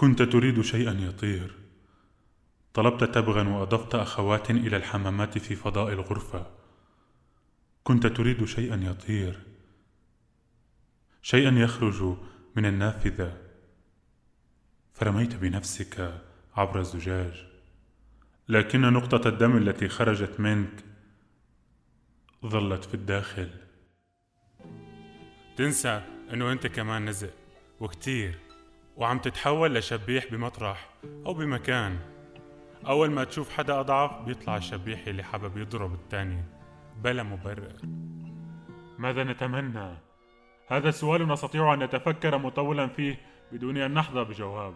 كنت تريد شيئا يطير طلبت تبغا وأضفت أخوات إلى الحمامات في فضاء الغرفة. كنت تريد شيئا يطير شيئا يخرج من النافذة. فرميت بنفسك عبر الزجاج. لكن نقطة الدم التي خرجت منك ظلت في الداخل. تنسى إنه أنت كمان نزق وكتير. وعم تتحول لشبيح بمطرح أو بمكان. أول ما تشوف حدا أضعف بيطلع الشبيح اللي حابب يضرب التاني بلا مبرر. ماذا نتمنى؟ هذا سؤال نستطيع أن نتفكر مطولا فيه بدون أن نحظى بجواب.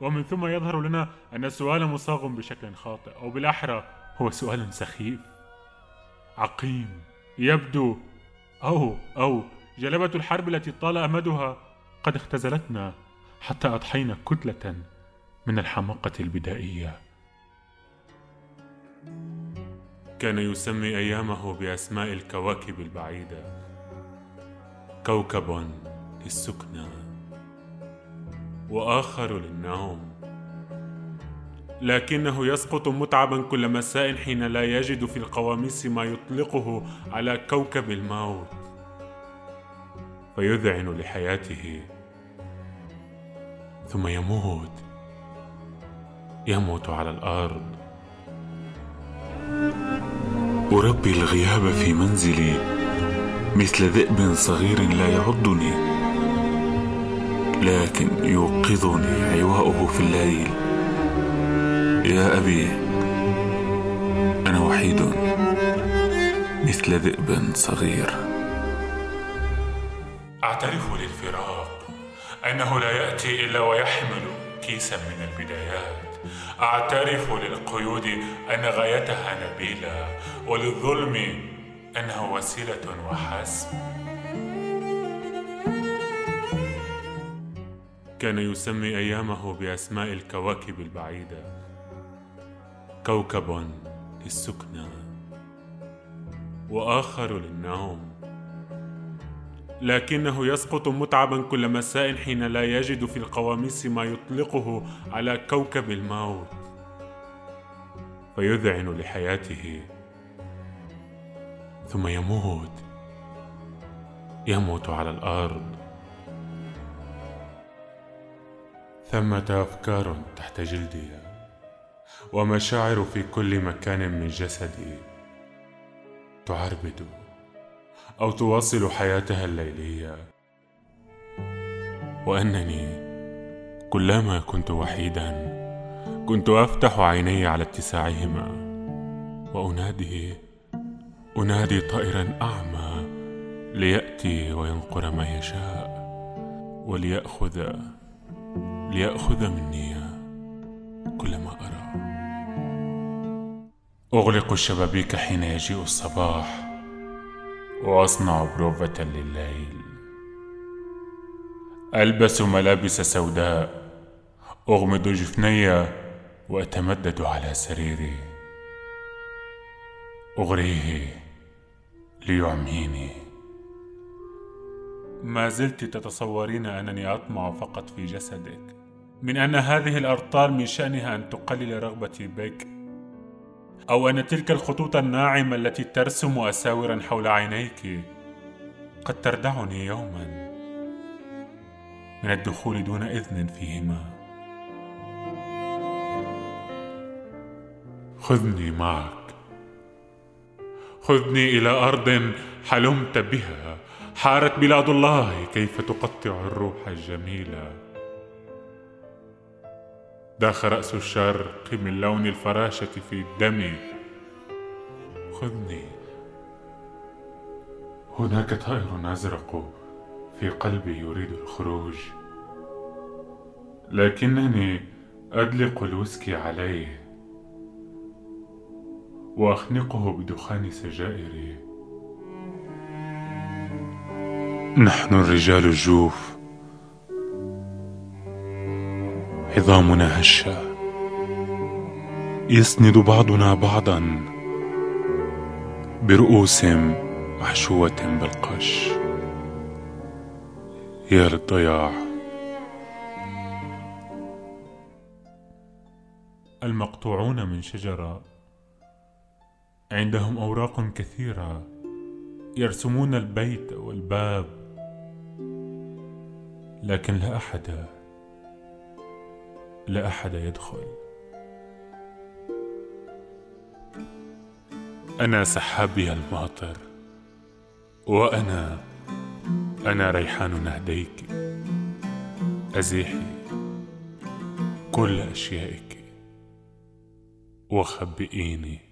ومن ثم يظهر لنا أن السؤال مصاغ بشكل خاطئ أو بالأحرى هو سؤال سخيف. عقيم يبدو أو أو جلبة الحرب التي طال أمدها قد اختزلتنا. حتى أضحينا كتلة من الحماقة البدائية. كان يسمي أيامه بأسماء الكواكب البعيدة. كوكب للسكنى. وآخر للنوم. لكنه يسقط متعبا كل مساء حين لا يجد في القواميس ما يطلقه على كوكب الموت. فيذعن لحياته. ثم يموت. يموت على الأرض. أربي الغياب في منزلي مثل ذئب صغير لا يعضني لكن يوقظني عواؤه في الليل. يا أبي أنا وحيد مثل ذئب صغير. أعترف للفراق. أنه لا يأتي إلا ويحمل كيسا من البدايات. أعترف للقيود أن غايتها نبيلة وللظلم أنه وسيلة وحسب كان يسمي أيامه بأسماء الكواكب البعيدة. كوكب للسكنى وآخر للنوم. لكنه يسقط متعبا كل مساء حين لا يجد في القواميس ما يطلقه على كوكب الموت. فيذعن لحياته. ثم يموت. يموت على الأرض. ثمة أفكار تحت جلدي. ومشاعر في كل مكان من جسدي. تعربد. أو تواصل حياتها الليلية. وأنني كلما كنت وحيدا كنت أفتح عيني على اتساعهما. وأنادي أنادي طائرا أعمى ليأتي وينقر ما يشاء وليأخذ ليأخذ مني كل ما أرى. أغلق الشبابيك حين يجيء الصباح. واصنع بروفة لليل. ألبس ملابس سوداء أغمض جفني وأتمدد على سريري. أغريه ليعميني. ما زلت تتصورين أنني أطمع فقط في جسدك من أن هذه الأرطال من شأنها أن تقلل رغبتي بك. أو أن تلك الخطوط الناعمة التي ترسم أساورا حول عينيك قد تردعني يوما من الدخول دون إذن فيهما. خذني معك. خذني إلى أرض حلمت بها. حارت بلاد الله كيف تقطع الروح الجميلة. داخ رأس الشرق من لون الفراشة في الدم. خذني. هناك طائر أزرق في قلبي يريد الخروج. لكنني أدلق الويسكي عليه وأخنقه بدخان سجائري. نحن الرجال الجوف عظامنا هشة يسند بعضنا بعضا برؤوس محشوة بالقش. يا للضياع. المقطوعون من شجرة. عندهم أوراق كثيرة. يرسمون البيت والباب. لكن لا أحد لا أحد يدخل. أنا سحابي الماطر وأنا أنا ريحان نهديك. أزيحي كل أشيائك وخبئيني.